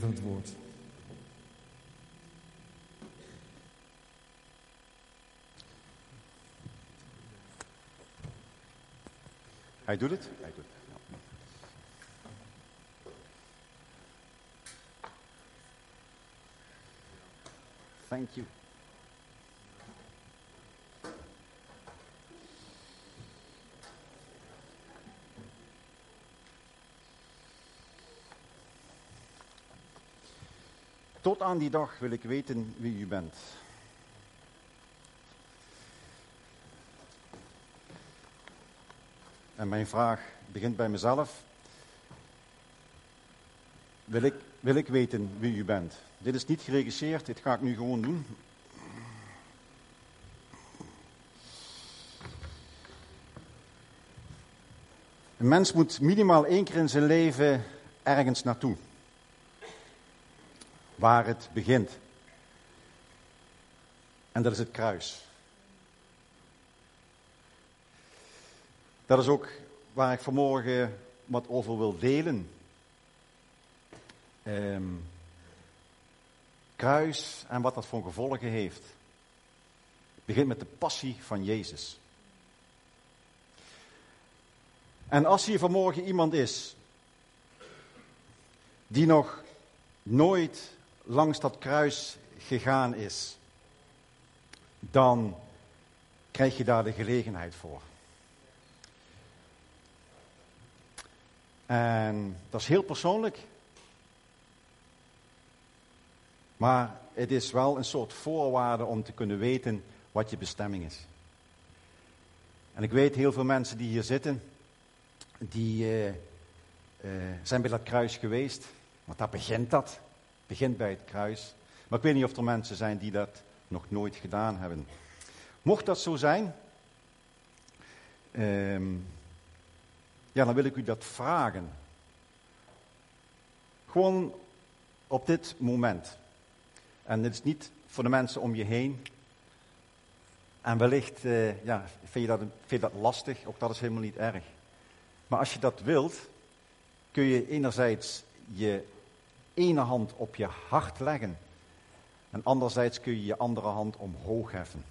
van het woord. Hij doet het? Hij doet het. Ja. Thank you. Tot aan die dag wil ik weten wie u bent. En mijn vraag begint bij mezelf. Wil ik, wil ik weten wie u bent? Dit is niet geregisseerd, dit ga ik nu gewoon doen. Een mens moet minimaal één keer in zijn leven ergens naartoe. Waar het begint. En dat is het kruis. Dat is ook waar ik vanmorgen wat over wil delen. Ehm, kruis en wat dat voor gevolgen heeft. Het begint met de passie van Jezus. En als hier vanmorgen iemand is die nog nooit langs dat kruis gegaan is, dan krijg je daar de gelegenheid voor. En dat is heel persoonlijk. Maar het is wel een soort voorwaarde om te kunnen weten wat je bestemming is. En ik weet heel veel mensen die hier zitten, die uh, uh, zijn bij dat kruis geweest. Want daar begint dat. Begint bij het kruis. Maar ik weet niet of er mensen zijn die dat nog nooit gedaan hebben. Mocht dat zo zijn, uh, ja, dan wil ik u dat vragen. Gewoon op dit moment. En dit is niet voor de mensen om je heen. En wellicht uh, ja, dat, vind je dat lastig, ook dat is helemaal niet erg. Maar als je dat wilt, kun je enerzijds je ene hand op je hart leggen. En anderzijds kun je je andere hand omhoog heffen.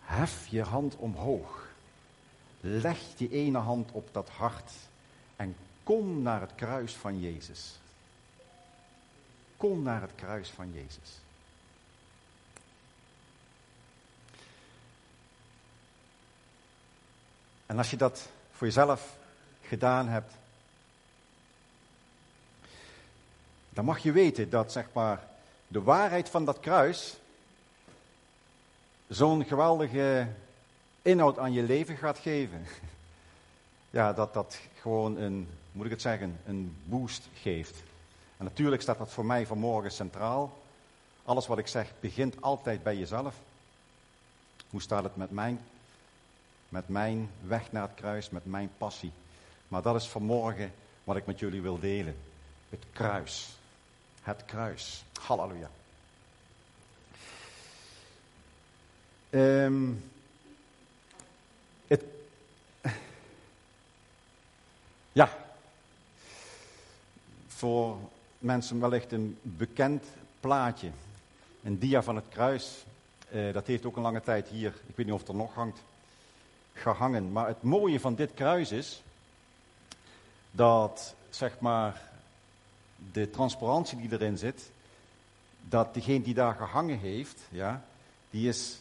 Hef je hand omhoog. Leg die ene hand op dat hart en kom naar het kruis van Jezus. Kom naar het kruis van Jezus. En als je dat voor jezelf gedaan hebt, dan mag je weten dat zeg maar de waarheid van dat kruis zo'n geweldige inhoud aan je leven gaat geven. Ja, dat dat gewoon een, moet ik het zeggen, een boost geeft. En natuurlijk staat dat voor mij vanmorgen centraal. Alles wat ik zeg begint altijd bij jezelf. Hoe staat het met mijn, met mijn weg naar het kruis, met mijn passie? Maar dat is vanmorgen wat ik met jullie wil delen. Het kruis. Het kruis. Halleluja. Um, het, ja, voor mensen wellicht een bekend plaatje. Een dia van het kruis. Uh, dat heeft ook een lange tijd hier, ik weet niet of het er nog hangt, gehangen. Maar het mooie van dit kruis is dat, zeg maar, de transparantie die erin zit, dat degene die daar gehangen heeft, ja, die is,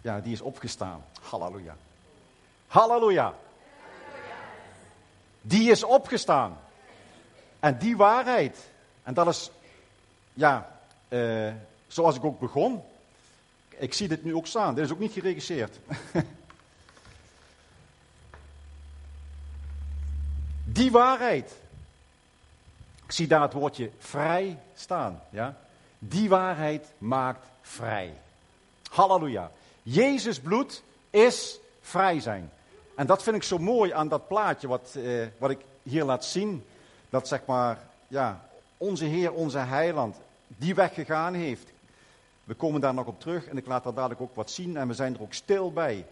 ja, die is opgestaan. Halleluja. Halleluja. Die is opgestaan. En die waarheid, en dat is, ja, uh, zoals ik ook begon. Ik zie dit nu ook staan, dit is ook niet geregisseerd. die waarheid. Ik zie daar het woordje vrij staan. Ja? Die waarheid maakt vrij. Halleluja. Jezus bloed is vrij zijn. En dat vind ik zo mooi aan dat plaatje wat, eh, wat ik hier laat zien. Dat zeg maar, ja, onze Heer, onze Heiland, die weg gegaan heeft. We komen daar nog op terug en ik laat daar dadelijk ook wat zien en we zijn er ook stil bij.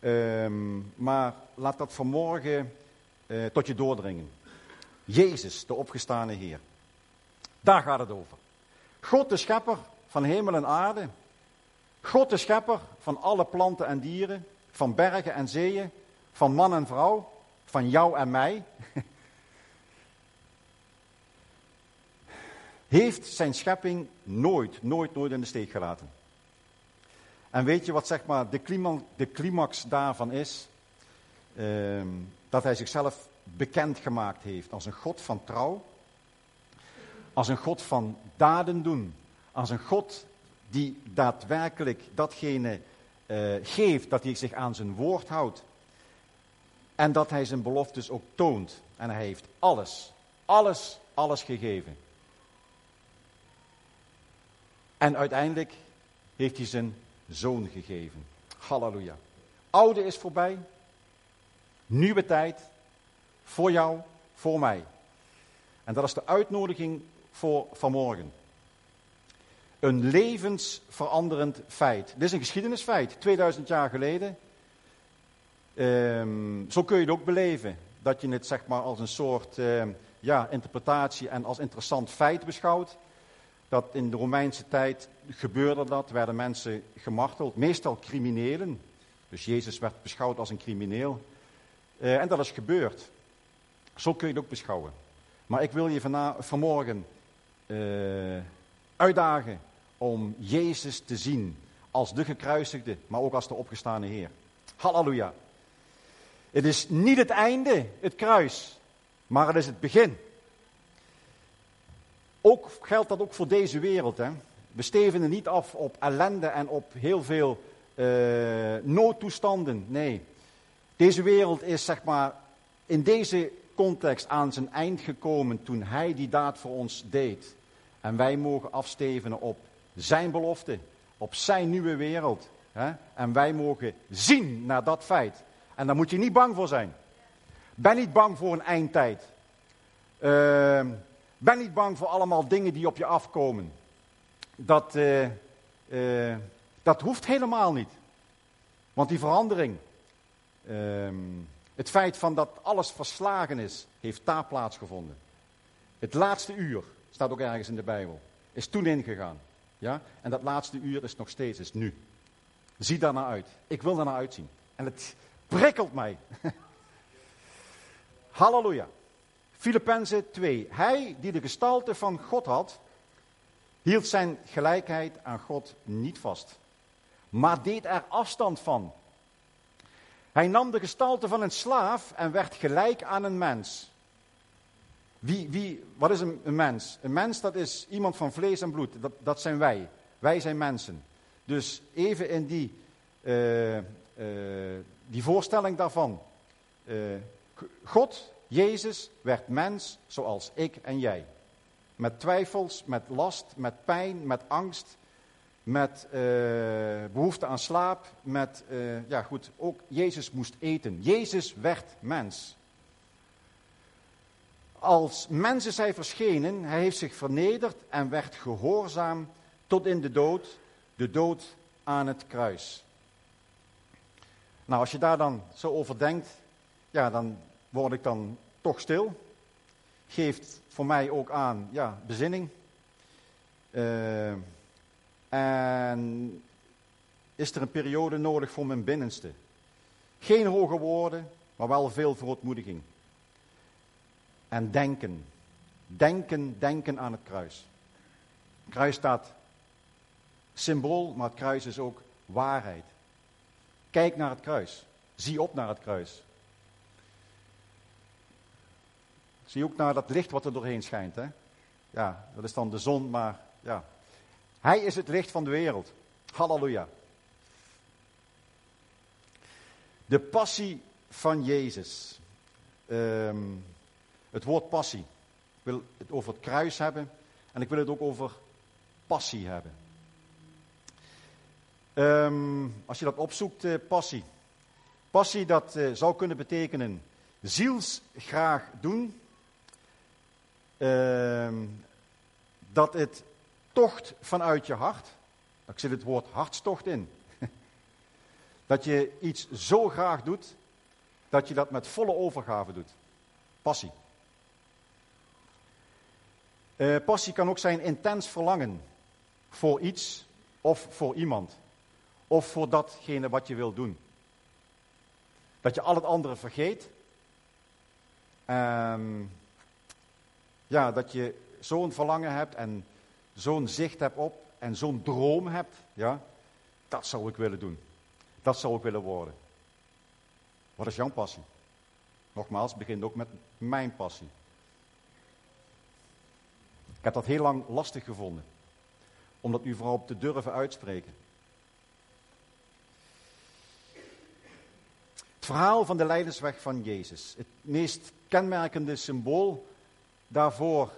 Um, maar laat dat vanmorgen uh, tot je doordringen. Jezus, de opgestane Heer. Daar gaat het over. God de schepper van hemel en aarde. God de schepper van alle planten en dieren, van bergen en zeeën, van man en vrouw, van jou en mij. Heeft zijn schepping nooit, nooit, nooit in de steek gelaten. En weet je wat zeg maar de, climax, de climax daarvan is? Ehm, dat hij zichzelf bekend gemaakt heeft als een God van trouw, als een God van daden doen, als een God die daadwerkelijk datgene uh, geeft, dat hij zich aan zijn woord houdt. En dat hij zijn beloftes ook toont. En hij heeft alles, alles, alles gegeven. En uiteindelijk heeft hij zijn zoon gegeven. Halleluja. Oude is voorbij. Nieuwe tijd. Voor jou, voor mij. En dat is de uitnodiging voor vanmorgen. Een levensveranderend feit. Dit is een geschiedenisfeit, 2000 jaar geleden. Um, zo kun je het ook beleven. Dat je het zeg maar als een soort uh, ja, interpretatie en als interessant feit beschouwt. Dat in de Romeinse tijd gebeurde dat, werden mensen gemarteld, meestal criminelen. Dus Jezus werd beschouwd als een crimineel. Uh, en dat is gebeurd. Zo kun je het ook beschouwen. Maar ik wil je vanmorgen uh, uitdagen om Jezus te zien als de gekruisigde, maar ook als de opgestane Heer. Halleluja. Het is niet het einde, het kruis, maar het is het begin. Ook geldt dat ook voor deze wereld. Hè? We stevenen niet af op ellende en op heel veel uh, noodtoestanden. Nee, deze wereld is zeg maar in deze context aan zijn eind gekomen toen hij die daad voor ons deed. En wij mogen afstevenen op zijn belofte, op zijn nieuwe wereld. Hè? En wij mogen zien naar dat feit. En daar moet je niet bang voor zijn. Ben niet bang voor een eindtijd. Uh, ben niet bang voor allemaal dingen die op je afkomen. Dat, uh, uh, dat hoeft helemaal niet. Want die verandering, ehm, het feit van dat alles verslagen is, heeft daar plaatsgevonden. Het laatste uur, staat ook ergens in de Bijbel, is toen ingegaan. Ja? En dat laatste uur is nog steeds, is nu. Zie daar naar uit. Ik wil daar naar uitzien. En het prikkelt mij. Halleluja. Filippenzen 2. Hij die de gestalte van God had, hield zijn gelijkheid aan God niet vast, maar deed er afstand van. Hij nam de gestalte van een slaaf en werd gelijk aan een mens. Wie, wie, wat is een, mens? Een mens dat is iemand van vlees en bloed. Dat, dat zijn wij. Wij zijn mensen. Dus even in die, uh, uh, die voorstelling daarvan. Uh, God, Jezus, werd mens zoals ik en jij. Met twijfels, met last, met pijn, met angst, met behoefte aan slaap, met, ja goed, ook Jezus moest eten. Jezus werd mens als mensen zij verschenen, hij heeft zich vernederd en werd gehoorzaam tot in de dood, de dood aan het kruis. Nou, als je daar dan zo over denkt, ja, dan word ik dan toch stil. Geeft voor mij ook aan, ja, bezinning. Uh, en is er een periode nodig voor mijn binnenste. Geen hoge woorden, maar wel veel verootmoediging en denken. Denken, denken aan het kruis. Het kruis staat symbool, maar het kruis is ook waarheid. Kijk naar het kruis. Zie op naar het kruis. Zie ook naar dat licht wat er doorheen schijnt. Hè? Ja, dat is dan de zon, maar ja. Hij is het licht van de wereld. Halleluja. De passie van Jezus. Um, het woord passie. Ik wil het over het kruis hebben en ik wil het ook over passie hebben. Um, als je dat opzoekt, uh, passie. Passie, dat uh, zou kunnen betekenen zielsgraag doen. Uh, dat het tocht vanuit je hart. Ik zit het woord hartstocht in. dat je iets zo graag doet, dat je dat met volle overgave doet. Passie. Uh, passie kan ook zijn intens verlangen voor iets of voor iemand. Of voor datgene wat je wil doen. Dat je al het andere vergeet. Um, ja, dat je zo'n verlangen hebt en zo'n zicht hebt op en zo'n droom hebt. Ja, dat zou ik willen doen. Dat zou ik willen worden. Wat is jouw passie? Nogmaals, begint ook met mijn passie. Ik heb dat heel lang lastig gevonden. Om dat u vooral te durven uitspreken. Het verhaal van de leidersweg van Jezus. Het meest kenmerkende symbool daarvoor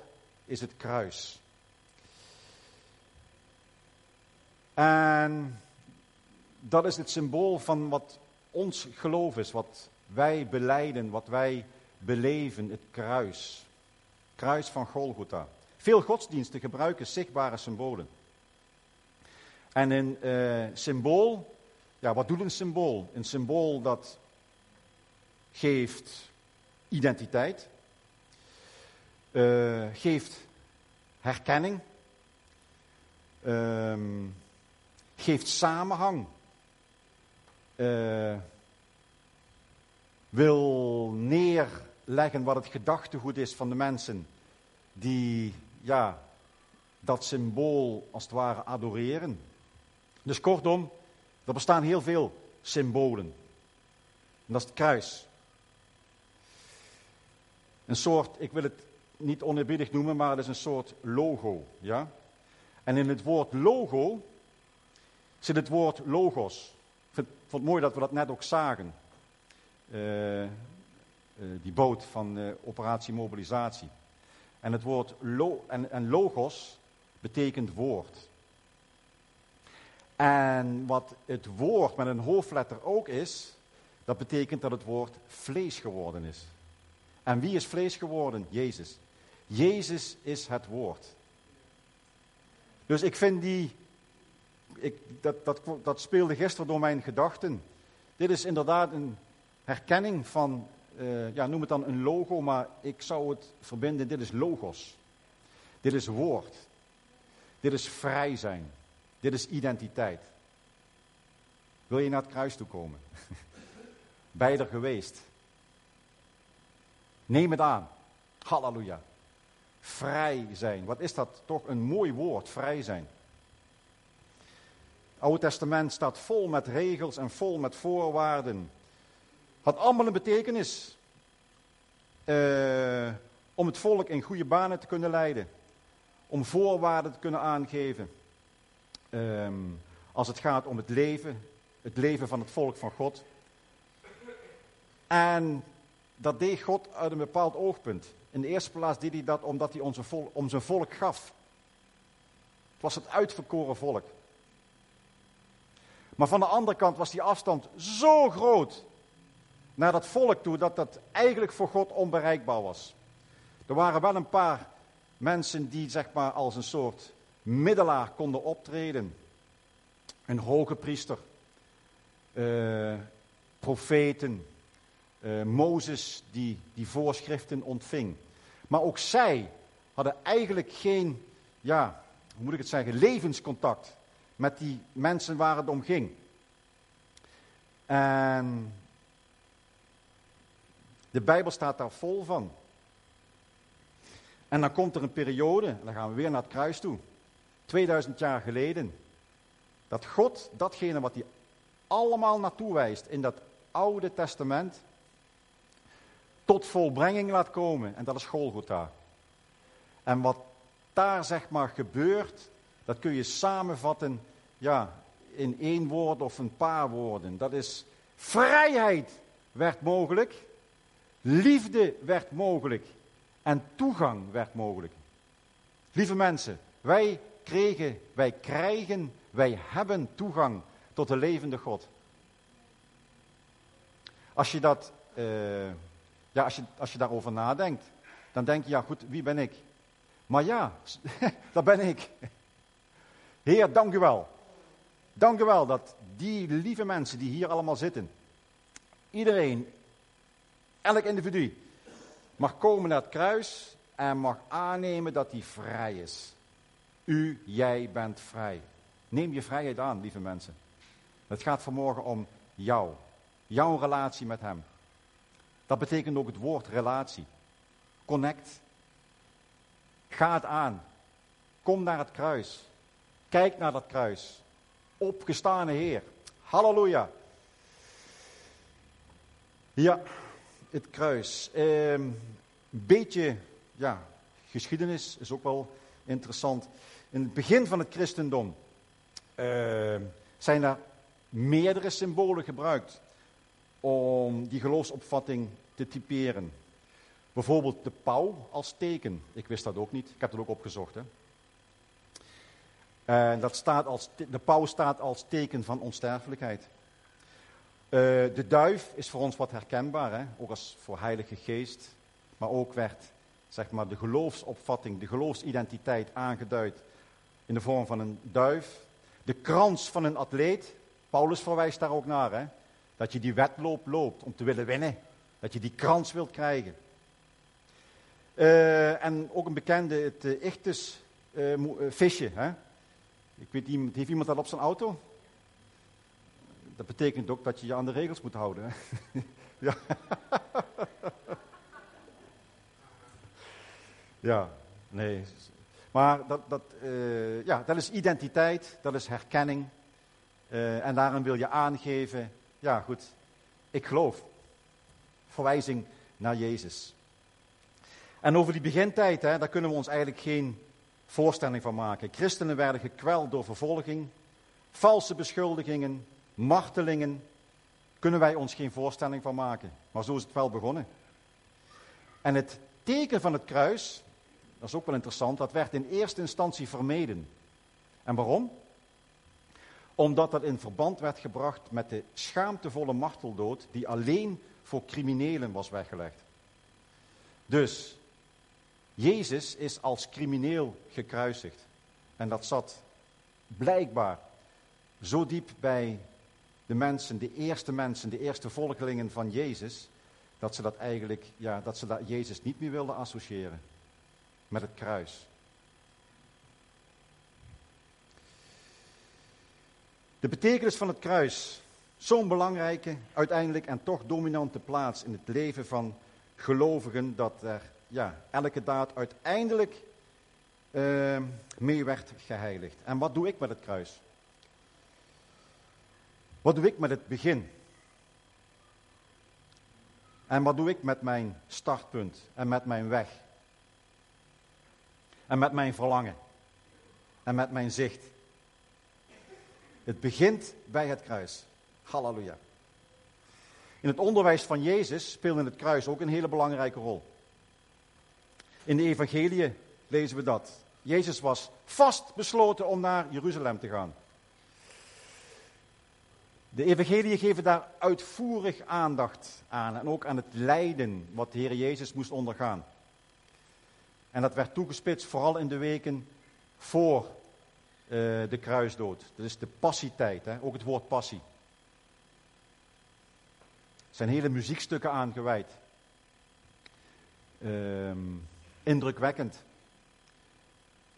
is het kruis. En dat is het symbool van wat ons geloof is, wat wij beleiden, wat wij beleven, het kruis. Kruis van Golgotha. Veel godsdiensten gebruiken zichtbare symbolen. En een uh, symbool, ja, wat doet een symbool? Een symbool dat geeft identiteit, uh, geeft herkenning, uh, geeft samenhang, uh, wil neerleggen wat het gedachtegoed is van de mensen die ja, dat symbool als het ware adoreren. Dus kortom, er bestaan heel veel symbolen. En dat is het kruis. Een soort, ik wil het niet oneerbiedig noemen, maar het is een soort logo. Ja? En in het woord logo zit het woord logos. Ik vond het mooi dat we dat net ook zagen. Uh, uh, die boot van uh, operatie mobilisatie. En het woord lo en, en logos betekent woord. En wat het woord met een hoofdletter ook is, dat betekent dat het woord vlees geworden is. En wie is vlees geworden? Jezus. Jezus is het woord. Dus ik vind die, ik, dat, dat, dat speelde gisteren door mijn gedachten. Dit is inderdaad een herkenning van, uh, ja, noem het dan een logo, maar ik zou het verbinden, dit is logos. Dit is woord. Dit is vrij zijn. Dit is identiteit. Wil je naar het kruis toe komen? Ben je er geweest? Neem het aan. Halleluja. Vrij zijn. Wat is dat toch een mooi woord, vrij zijn. Oude Testament staat vol met regels en vol met voorwaarden. Had allemaal een betekenis. Uh, om het volk in goede banen te kunnen leiden. Om voorwaarden te kunnen aangeven. Um, als het gaat om het leven. Het leven van het volk van God. En dat deed God uit een bepaald oogpunt. In de eerste plaats deed hij dat omdat hij onze vol, om zijn volk gaf. Het was het uitverkoren volk. Maar van de andere kant was die afstand zo groot naar dat volk toe dat dat eigenlijk voor God onbereikbaar was. Er waren wel een paar mensen die zeg maar als een soort middelaar konden optreden. Een hoge priester, uh, profeten, uh, Mozes die die voorschriften ontving. Maar ook zij hadden eigenlijk geen, ja, hoe moet ik het zeggen, levenscontact met die mensen waar het om ging. En de Bijbel staat daar vol van. En dan komt er een periode, en dan gaan we weer naar het kruis toe, 2000 jaar geleden, dat God datgene wat hij allemaal naartoe wijst in dat Oude Testament, tot volbrenging laat komen. En dat is Golgotha. En wat daar zeg maar gebeurt, dat kun je samenvatten ja, in één woord of een paar woorden. Dat is vrijheid werd mogelijk, liefde werd mogelijk en toegang werd mogelijk. Lieve mensen, wij kregen, wij krijgen, wij hebben toegang tot de levende God. Als je dat uh, ja, als je, als je daarover nadenkt, dan denk je, ja goed, wie ben ik? Maar ja, dat ben ik. Heer, dank u wel. Dank u wel dat die lieve mensen die hier allemaal zitten, iedereen, elk individu, mag komen naar het kruis en mag aannemen dat hij vrij is. U, jij bent vrij. Neem je vrijheid aan, lieve mensen. Het gaat vanmorgen om jou. Jouw relatie met hem. Dat betekent ook het woord relatie. Connect. Ga het aan. Kom naar het kruis. Kijk naar dat kruis. Opgestane Heer. Halleluja. Ja, het kruis. Ehm, een beetje ja, geschiedenis is ook wel interessant. In het begin van het christendom ehm, zijn er meerdere symbolen gebruikt om die geloofsopvatting te typeren. Bijvoorbeeld de pauw als teken. Ik wist dat ook niet. Ik heb het ook opgezocht. Hè. En dat staat als, de pauw staat als teken van onsterfelijkheid. Uh, de duif is voor ons wat herkenbaar, hè? ook als voor Heilige Geest. Maar ook werd zeg maar, de geloofsopvatting, de geloofsidentiteit aangeduid in de vorm van een duif. De krans van een atleet, Paulus verwijst daar ook naar, hè? dat je die wedloop loopt om te willen winnen. Dat je die krans wilt krijgen. Uh, en ook een bekende, het Ichthus visje. Hè? Ik weet niet, heeft iemand dat op zijn auto? Dat betekent ook dat je je aan de regels moet houden. Ja. ja, nee. Maar dat, dat, uh, ja, dat is identiteit, dat is herkenning. Uh, en daarin wil je aangeven, ja goed, ik geloof. Verwijzing naar Jezus. En over die begintijd, hè, daar kunnen we ons eigenlijk geen voorstelling van maken. Christenen werden gekweld door vervolging, valse beschuldigingen, martelingen. Kunnen wij ons geen voorstelling van maken. Maar zo is het wel begonnen. En het teken van het kruis, dat is ook wel interessant, dat werd in eerste instantie vermeden. En waarom? Omdat dat in verband werd gebracht met de schaamtevolle marteldood die alleen voor criminelen was weggelegd. Dus Jezus is als crimineel gekruisigd. En dat zat blijkbaar zo diep bij de mensen, de eerste mensen, de eerste volgelingen van Jezus, dat ze dat eigenlijk, ja, dat ze dat Jezus niet meer wilden associëren met het kruis. De betekenis van het kruis, zo'n belangrijke, uiteindelijk en toch dominante plaats in het leven van gelovigen, dat er ja, elke daad uiteindelijk uh, mee werd geheiligd. En wat doe ik met het kruis? Wat doe ik met het begin? En wat doe ik met mijn startpunt en met mijn weg? En met mijn verlangen? En met mijn zicht? Het begint bij het kruis. Halleluja. In het onderwijs van Jezus speelde het kruis ook een hele belangrijke rol. In de evangelie lezen we dat. Jezus was vast besloten om naar Jeruzalem te gaan. De evangelie geven daar uitvoerig aandacht aan en ook aan het lijden wat de Heer Jezus moest ondergaan. En dat werd toegespitst vooral in de weken voor uh, de kruisdood. Dat is de passietijd, hè? ook het woord passie. Er zijn hele muziekstukken aangeweid. Um, indrukwekkend.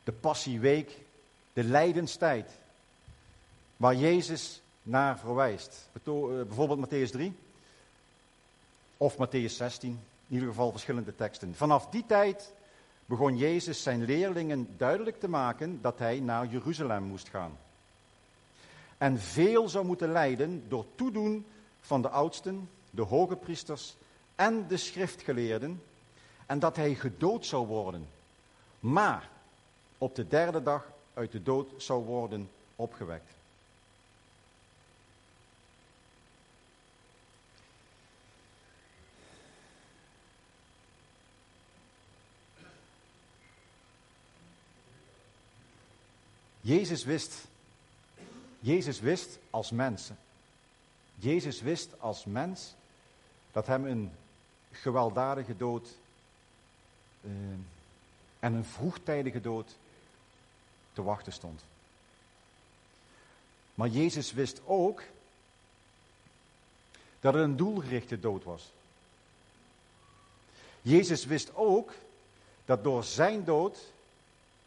De passieweek, de lijdenstijd, waar Jezus naar verwijst. Eh, bijvoorbeeld Matthäus 3 of Matthäus 16, in ieder geval verschillende teksten. Vanaf die tijd begon Jezus zijn leerlingen duidelijk te maken dat hij naar Jeruzalem moest gaan. En veel zou moeten lijden door toedoen van de oudsten, de hoge priesters en de schriftgeleerden, en dat hij gedood zou worden, maar op de derde dag uit de dood zou worden opgewekt. Jezus wist, Jezus wist als mens, Jezus wist als mens dat hem een gewelddadige dood uh, en een vroegtijdige dood te wachten stond. Maar Jezus wist ook dat het een doelgerichte dood was. Jezus wist ook dat door zijn dood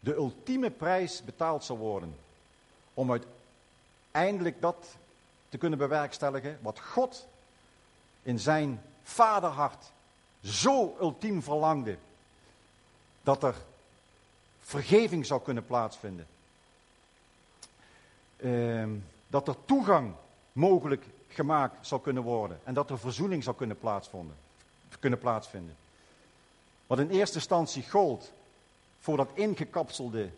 de ultieme prijs betaald zal worden. Om uiteindelijk dat te kunnen bewerkstelligen wat God in zijn vaderhart zo ultiem verlangde. Dat er vergeving zou kunnen plaatsvinden. Ehm, dat er toegang mogelijk gemaakt zou kunnen worden. En dat er verzoening zou kunnen plaatsvinden. Kunnen plaatsvinden. Wat in eerste instantie gold voor dat ingekapselde,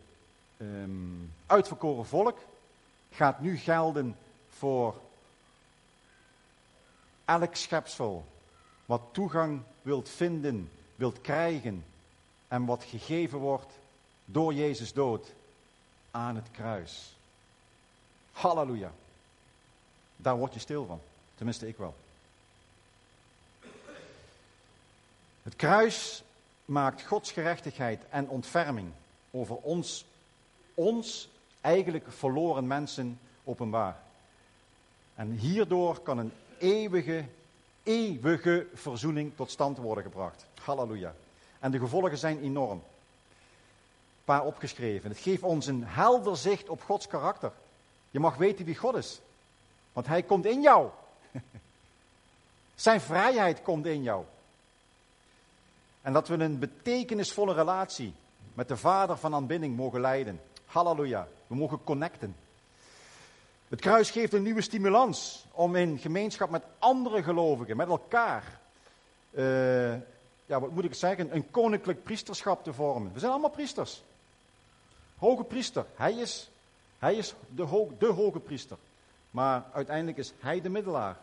um, uitverkoren volk, gaat nu gelden voor elk schepsel wat toegang wilt vinden, wilt krijgen en wat gegeven wordt door Jezus dood aan het kruis. Halleluja. Daar word je stil van. Tenminste, ik wel. Het kruis maakt Gods gerechtigheid en ontferming over ons, ons eigenlijk verloren mensen openbaar. En hierdoor kan een eeuwige, eeuwige verzoening tot stand worden gebracht. Halleluja. En de gevolgen zijn enorm. Paar opgeschreven. Het geeft ons een helder zicht op Gods karakter. Je mag weten wie God is. Want Hij komt in jou. Zijn vrijheid komt in jou. En dat we een betekenisvolle relatie met de Vader van aanbidding mogen leiden. Halleluja. We mogen connecten. Het kruis geeft een nieuwe stimulans om in gemeenschap met andere gelovigen, met elkaar, uh, ja, wat moet ik zeggen, een koninklijk priesterschap te vormen. We zijn allemaal priesters. Hoge priester, hij is, hij is de, de hoge priester. Maar uiteindelijk is hij de middelaar.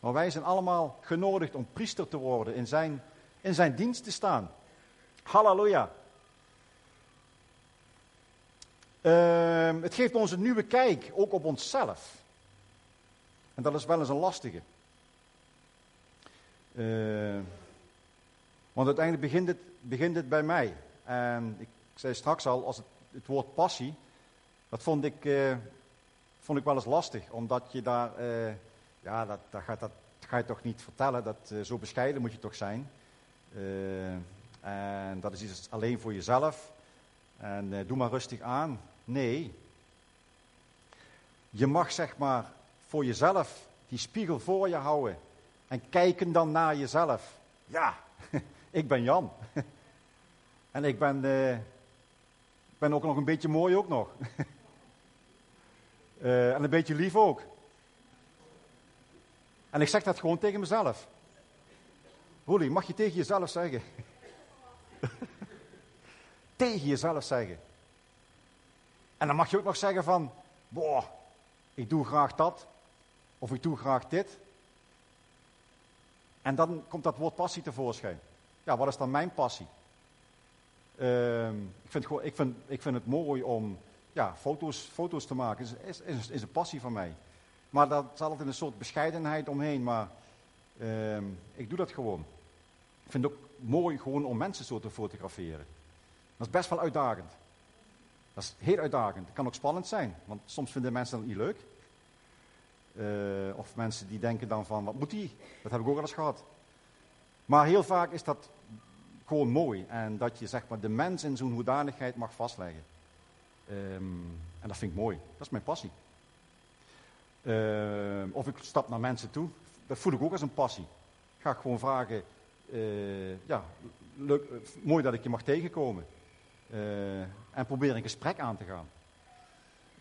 Maar wij zijn allemaal genodigd om priester te worden, in zijn, in zijn dienst te staan. Halleluja. Uh, het geeft ons een nieuwe kijk, ook op onszelf. En dat is wel eens een lastige. Uh, want uiteindelijk begint het, begint het bij mij. En ik zei straks al, als het, het woord passie, dat vond ik, uh, vond ik wel eens lastig. Omdat je daar, uh, ja, dat, dat, gaat, dat ga je toch niet vertellen. Dat, uh, zo bescheiden moet je toch zijn. en dat is iets alleen voor jezelf. En doe maar rustig aan. Nee. Je mag zeg maar voor jezelf die spiegel voor je houden. En kijken dan naar jezelf. Ja, ik ben Jan. en ik ben, uh, ben ook nog een beetje mooi ook nog. uh, en een beetje lief ook. En ik zeg dat gewoon tegen mezelf. Roelie, mag je tegen jezelf zeggen? tegen jezelf zeggen. En dan mag je ook nog zeggen van, boah, ik doe graag dat, of ik doe graag dit. En dan komt dat woord passie tevoorschijn. Ja, wat is dan mijn passie? Uh, ik, vind gewoon, ik, vind, ik vind het mooi om ja, foto's, foto's te maken. Is, is, is, een passie van mij. Maar dat is altijd een soort bescheidenheid omheen. Maar uh, ik doe dat gewoon. Ik vind het ook mooi gewoon om mensen zo te fotograferen. Dat is best wel uitdagend. Dat is heel uitdagend. Het kan ook spannend zijn, want soms vinden mensen dat niet leuk. Uh, of mensen die denken dan van, wat moet die? Dat heb ik ook al eens gehad. Maar heel vaak is dat gewoon mooi. En dat je zeg maar, de mens in zo'n hoedanigheid mag vastleggen. Um, en dat vind ik mooi. Dat is mijn passie. Uh, of ik stap naar mensen toe. Dat voel ik ook als een passie. Ga ik gewoon vragen, uh, ja, leuk, mooi dat ik je mag tegenkomen. Uh, en probeer een gesprek aan te gaan.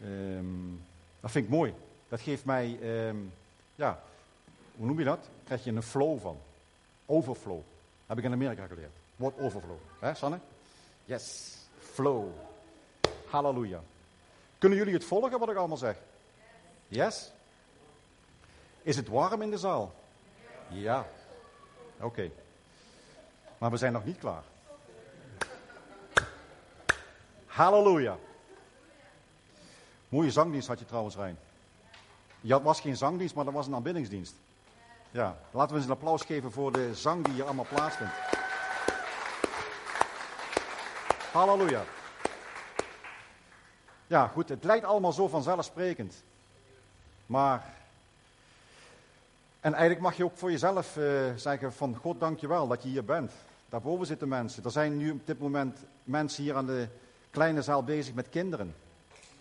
Um, dat vind ik mooi. Dat geeft mij, ja, hoe noem je dat? Krijg je een flow van. Overflow. Heb ik in Amerika geleerd. Woord overflow. Hè, Sanne? Yes. Flow. Halleluja. Kunnen jullie het volgen wat ik allemaal zeg? Yes? Is het warm in de zaal? Ja. Oké. Maar we zijn nog niet klaar. Halleluja. Mooie zangdienst had je trouwens, Rijn. Je had, was geen zangdienst, maar dat was een aanbiddingsdienst. Ja, laten we eens een applaus geven voor de zang die hier allemaal plaatsvindt. Halleluja. Ja, goed, het lijkt allemaal zo vanzelfsprekend. Maar, en eigenlijk mag je ook voor jezelf uh, zeggen van God dank je wel dat je hier bent. Daarboven zitten mensen. Er zijn nu op dit moment mensen hier aan de kleine zaal bezig met kinderen.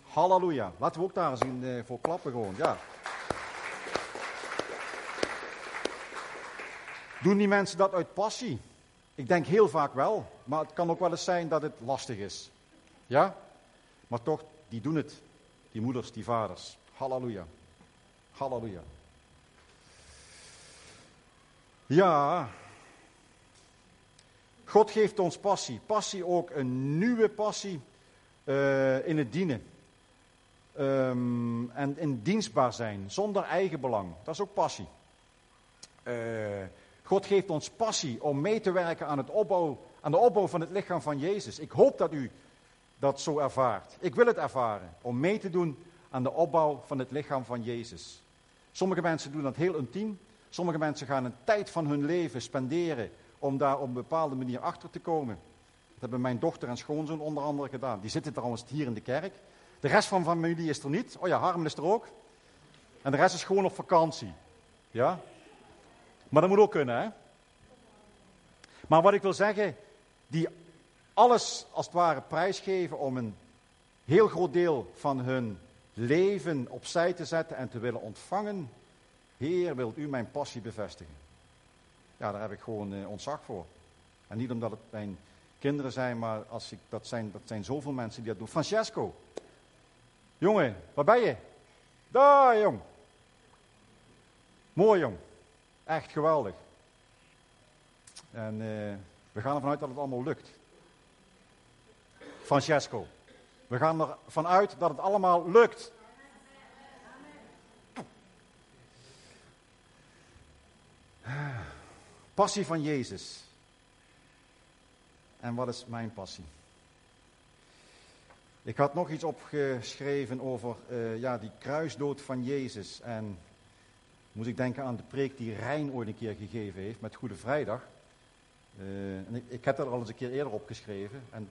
Halleluja. Laten we ook daar zien uh, voor klappen gewoon. Ja. Doen die mensen dat uit passie? Ik denk heel vaak wel, maar het kan ook wel eens zijn dat het lastig is. Ja? Maar toch, die doen het. Die moeders, die vaders. Halleluja. Halleluja. Ja. God geeft ons passie. Passie ook een nieuwe passie uh, in het dienen. Um, en in dienstbaar zijn, zonder eigen belang. Dat is ook passie. Uh, God geeft ons passie om mee te werken aan, het opbouw, aan de opbouw van het lichaam van Jezus. Ik hoop dat u dat zo ervaart. Ik wil het ervaren, om mee te doen aan de opbouw van het lichaam van Jezus. Sommige mensen doen dat heel intiem. Sommige mensen gaan een tijd van hun leven spenderen om daar op een bepaalde manier achter te komen. Dat hebben mijn dochter en schoonzoon onder andere gedaan. Die zitten trouwens hier in de kerk. De rest van de familie is er niet. Oh ja, Harm is er ook. En de rest is gewoon op vakantie. Ja? Maar dat moet ook kunnen, hè? Maar wat ik wil zeggen, die alles als het ware prijsgeven om een heel groot deel van hun leven opzij te zetten en te willen ontvangen. Heer, wilt u mijn passie bevestigen? Ja, daar heb ik gewoon eh, ontzag voor. En niet omdat het mijn kinderen zijn, maar als ik, dat, zijn, dat zijn zoveel mensen die dat doen. Francesco, jongen, waar ben je? Daar, jong. Mooi, jong. Echt geweldig. En uh, we gaan ervan uit dat het allemaal lukt. Francesco. We gaan ervan uit dat het allemaal lukt. Passie van Jezus. En wat is mijn passie? Ik had nog iets opgeschreven over uh, ja, die kruisdood van Jezus. En moest ik denken aan de preek die Rijn ooit een keer gegeven heeft met Goede Vrijdag. Uh, en ik, ik, heb dat al eens een keer eerder opgeschreven. En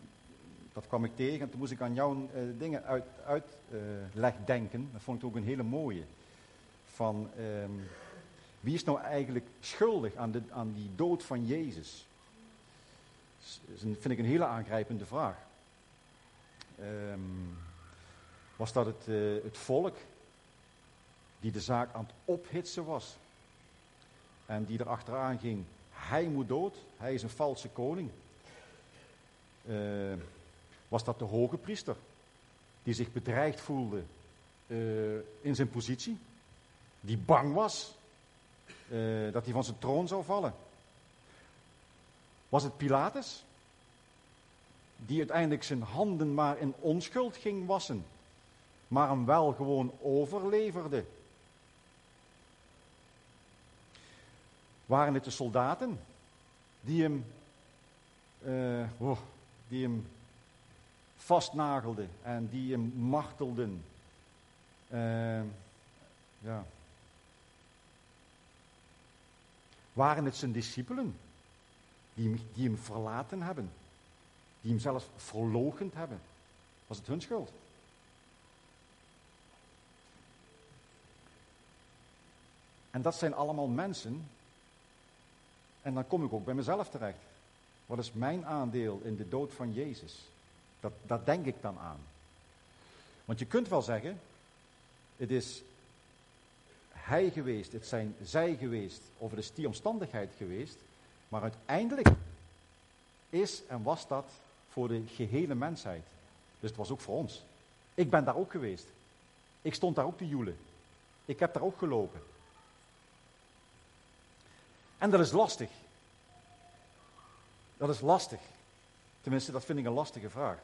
dat kwam ik tegen en toen moest ik aan jouw uh, dingen uitleg uit, uh, denken. Dat vond ik ook een hele mooie. Van um, wie is nou eigenlijk schuldig aan, de, aan die dood van Jezus? Dat vind ik een hele aangrijpende vraag. Um, was dat het, het volk die de zaak aan het ophitsen was? En die erachteraan ging, hij moet dood, hij is een valse koning. Uh, was dat de hoge priester, die zich bedreigd voelde uh, in zijn positie, die bang was uh, dat hij van zijn troon zou vallen. Was het Pilatus, die uiteindelijk zijn handen maar in onschuld ging wassen, maar hem wel gewoon overleverde? Waren het de soldaten die hem, uh, oh, die hem vastnagelden en die hem martelden. Uh, ja. Waren het zijn discipelen die, die hem verlaten hebben? Die hem zelfs verlogend hebben? Was het hun schuld? En dat zijn allemaal mensen. En dan kom ik ook bij mezelf terecht. Wat is mijn aandeel in de dood van Jezus? Dat, dat denk ik dan aan. Want je kunt wel zeggen, het is hij geweest, het zijn zij geweest, of het is die omstandigheid geweest, maar uiteindelijk is en was dat voor de gehele mensheid. Dus het was ook voor ons. Ik ben daar ook geweest. Ik stond daar ook te joelen. Ik heb daar ook gelopen. En dat is lastig. Dat is lastig. Tenminste, dat vind ik een lastige vraag.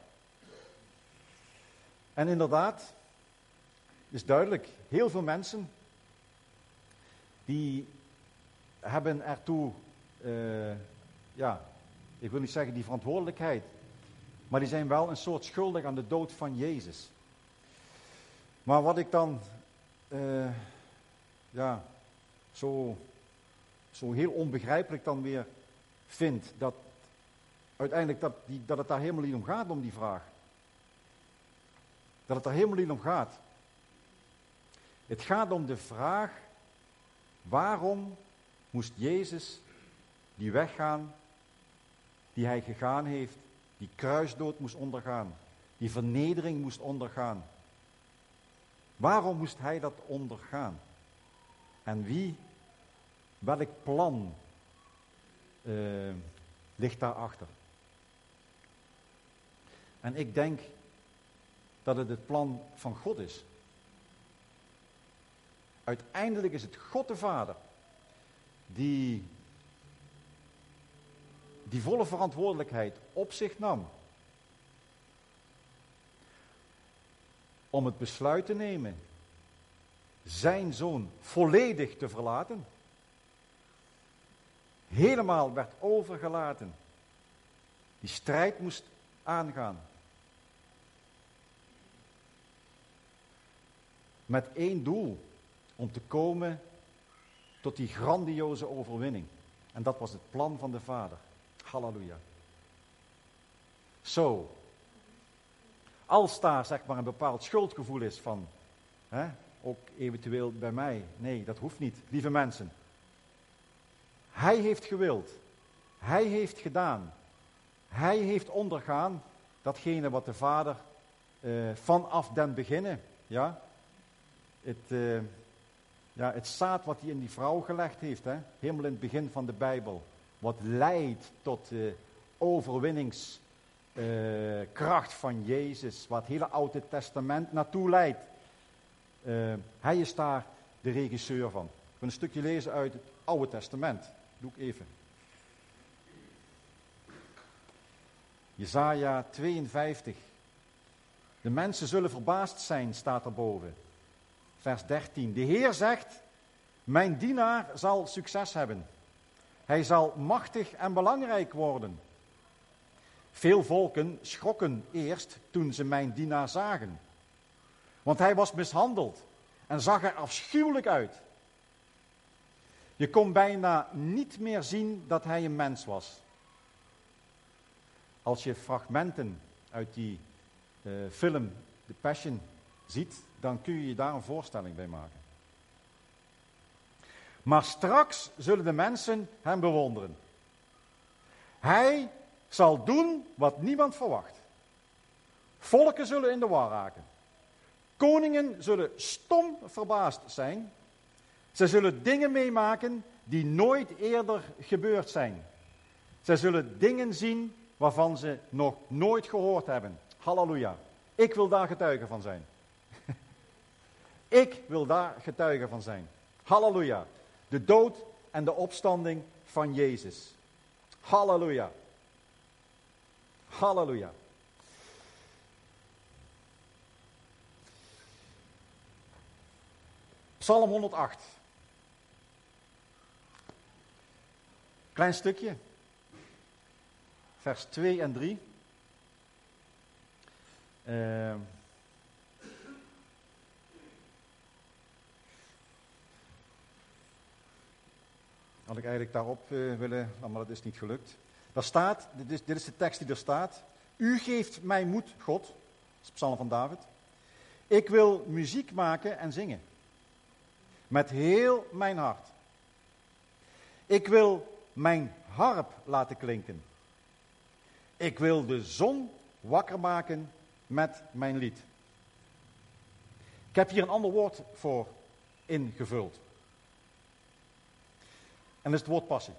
En inderdaad, is duidelijk, heel veel mensen die hebben ertoe, uh, ja, ik wil niet zeggen die verantwoordelijkheid, maar die zijn wel een soort schuldig aan de dood van Jezus. Maar wat ik dan, uh, ja, zo, zo heel onbegrijpelijk dan weer vind, dat uiteindelijk dat, die, dat het daar helemaal niet om gaat, om die vraag. Dat het er helemaal niet om gaat. Het gaat om de vraag, waarom moest Jezus die weg gaan die hij gegaan heeft, die kruisdood moest ondergaan, die vernedering moest ondergaan. Waarom moest hij dat ondergaan? En wie, welk plan uh, ligt daarachter? En ik denk dat het het plan van God is. Uiteindelijk is het God de Vader die die volle verantwoordelijkheid op zich nam. Om het besluit te nemen zijn zoon volledig te verlaten. Helemaal werd overgelaten. Die strijd moest aangaan. Met één doel, om te komen tot die grandioze overwinning. En dat was het plan van de Vader. Halleluja. Zo. Als daar zeg maar een bepaald schuldgevoel is van, hè, ook eventueel bij mij. Nee, dat hoeft niet, lieve mensen. Hij heeft gewild. Hij heeft gedaan. Hij heeft ondergaan datgene wat de Vader uh, vanaf den beginnen, ja, het, uh, ja, het zaad wat hij in die vrouw gelegd heeft, hè, helemaal in het begin van de Bijbel, wat leidt tot de overwinningskracht uh, van Jezus, wat het hele Oude Testament naartoe leidt. Hij is daar de regisseur van. Ik een stukje lezen uit het Oude Testament. Doe ik even. Jezaja 52. De mensen zullen verbaasd zijn, staat erboven. Vers 13. De Heer zegt, mijn dienaar zal succes hebben. Hij zal machtig en belangrijk worden. Veel volken schrokken eerst toen ze mijn dienaar zagen. Want hij was mishandeld en zag er afschuwelijk uit. Je kon bijna niet meer zien dat hij een mens was. Als je fragmenten uit die uh, film The Passion ziet, dan kun je je daar een voorstelling bij maken. Maar straks zullen de mensen hem bewonderen. Hij zal doen wat niemand verwacht. Volken zullen in de war raken. Koningen zullen stom verbaasd zijn. Ze zullen dingen meemaken die nooit eerder gebeurd zijn. Ze zullen dingen zien waarvan ze nog nooit gehoord hebben. Halleluja. Ik wil daar getuige van zijn. Ik wil daar getuige van zijn. Halleluja. De dood en de opstanding van Jezus. Halleluja. Halleluja. Psalm 108. Klein stukje. Vers 2 en 3. Uh, had ik eigenlijk daarop uh, willen, maar dat is niet gelukt. Daar staat, dit is, dit is de tekst die er staat. U geeft mij moed, God. Dat is Psalm van David. Ik wil muziek maken en zingen. Met heel mijn hart. Ik wil mijn harp laten klinken. Ik wil de zon wakker maken met mijn lied. Ik heb hier een ander woord voor ingevuld. En dat is het woord passie.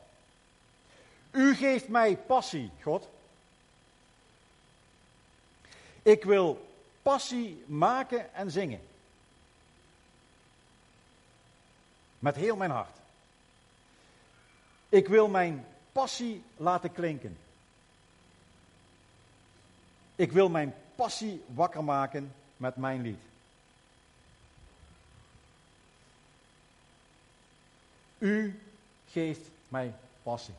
U geeft mij passie, God. Ik wil passie maken en zingen. Met heel mijn hart. Ik wil mijn passie laten klinken. Ik wil mijn passie wakker maken met mijn lied. U geeft mij passie.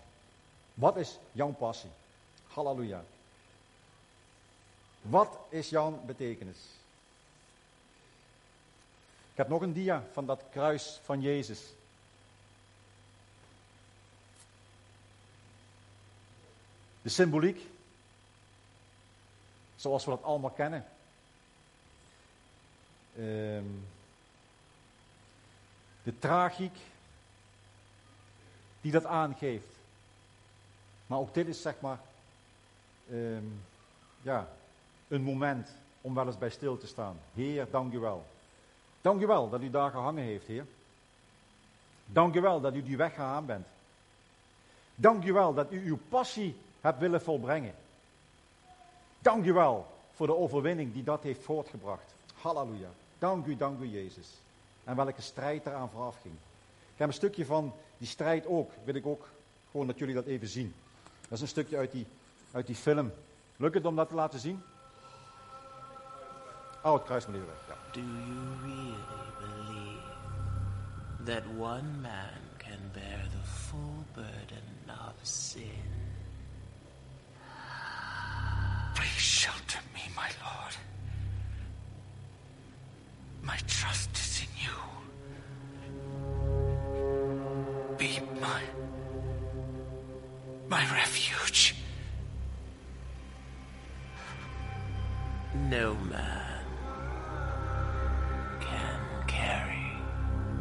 Wat is jouw passie? Halleluja. Wat is jouw betekenis? Ik heb nog een dia van dat kruis van Jezus. De symboliek, zoals we dat allemaal kennen. Um, de tragiek die dat aangeeft. Maar ook dit is zeg maar ehm, ja, een moment om wel eens bij stil te staan. Heer, dank u wel. Dank u wel dat u daar gehangen heeft, Heer. Dank u wel dat u die weg gegaan bent. Dank u wel dat u uw passie hebt willen volbrengen. Dank u wel voor de overwinning die dat heeft voortgebracht. Halleluja. Dank u, dank u Jezus. En welke strijd eraan vooraf ging. Ik heb een stukje van die strijd ook, wil ik ook gewoon dat jullie dat even zien. Dat is een stukje uit die, uit die film. Lukt het om dat te laten zien? Oh, het kruis meneer weg. Ja. Do you really believe that one man can bear the full burden of sin? Shelter me, my Lord. My trust is in you. Be my my refuge. No man can carry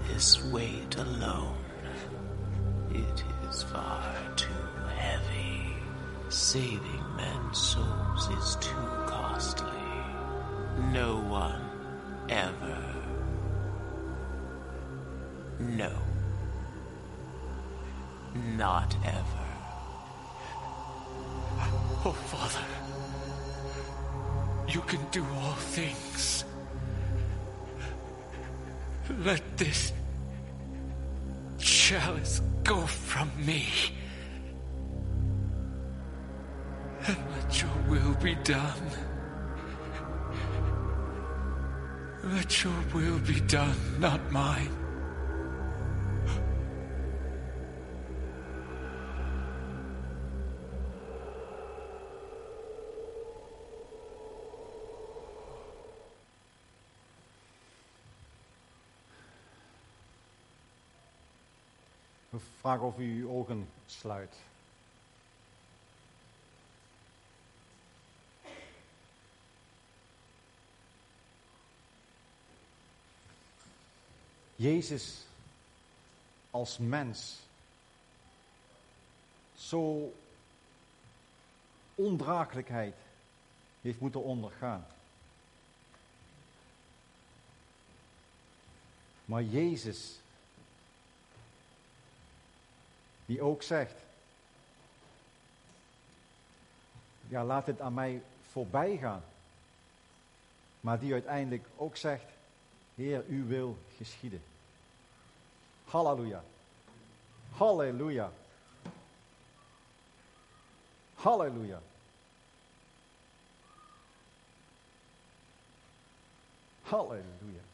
this weight alone. It is far too heavy. Saving men's souls is too costly. No one ever. No. Not ever. Oh, Father, you can do all things. Let this chalice go from me. Be done. Let your will be done, not mine. We vragen of u uw ogen sluit. Jezus als mens zo ondraaglijkheid heeft moeten ondergaan. Maar Jezus die ook zegt, ja laat het aan mij voorbij gaan. Maar die uiteindelijk ook zegt, Heer, u wil geschieden. Halleluja. Halleluja. Halleluja. Halleluja.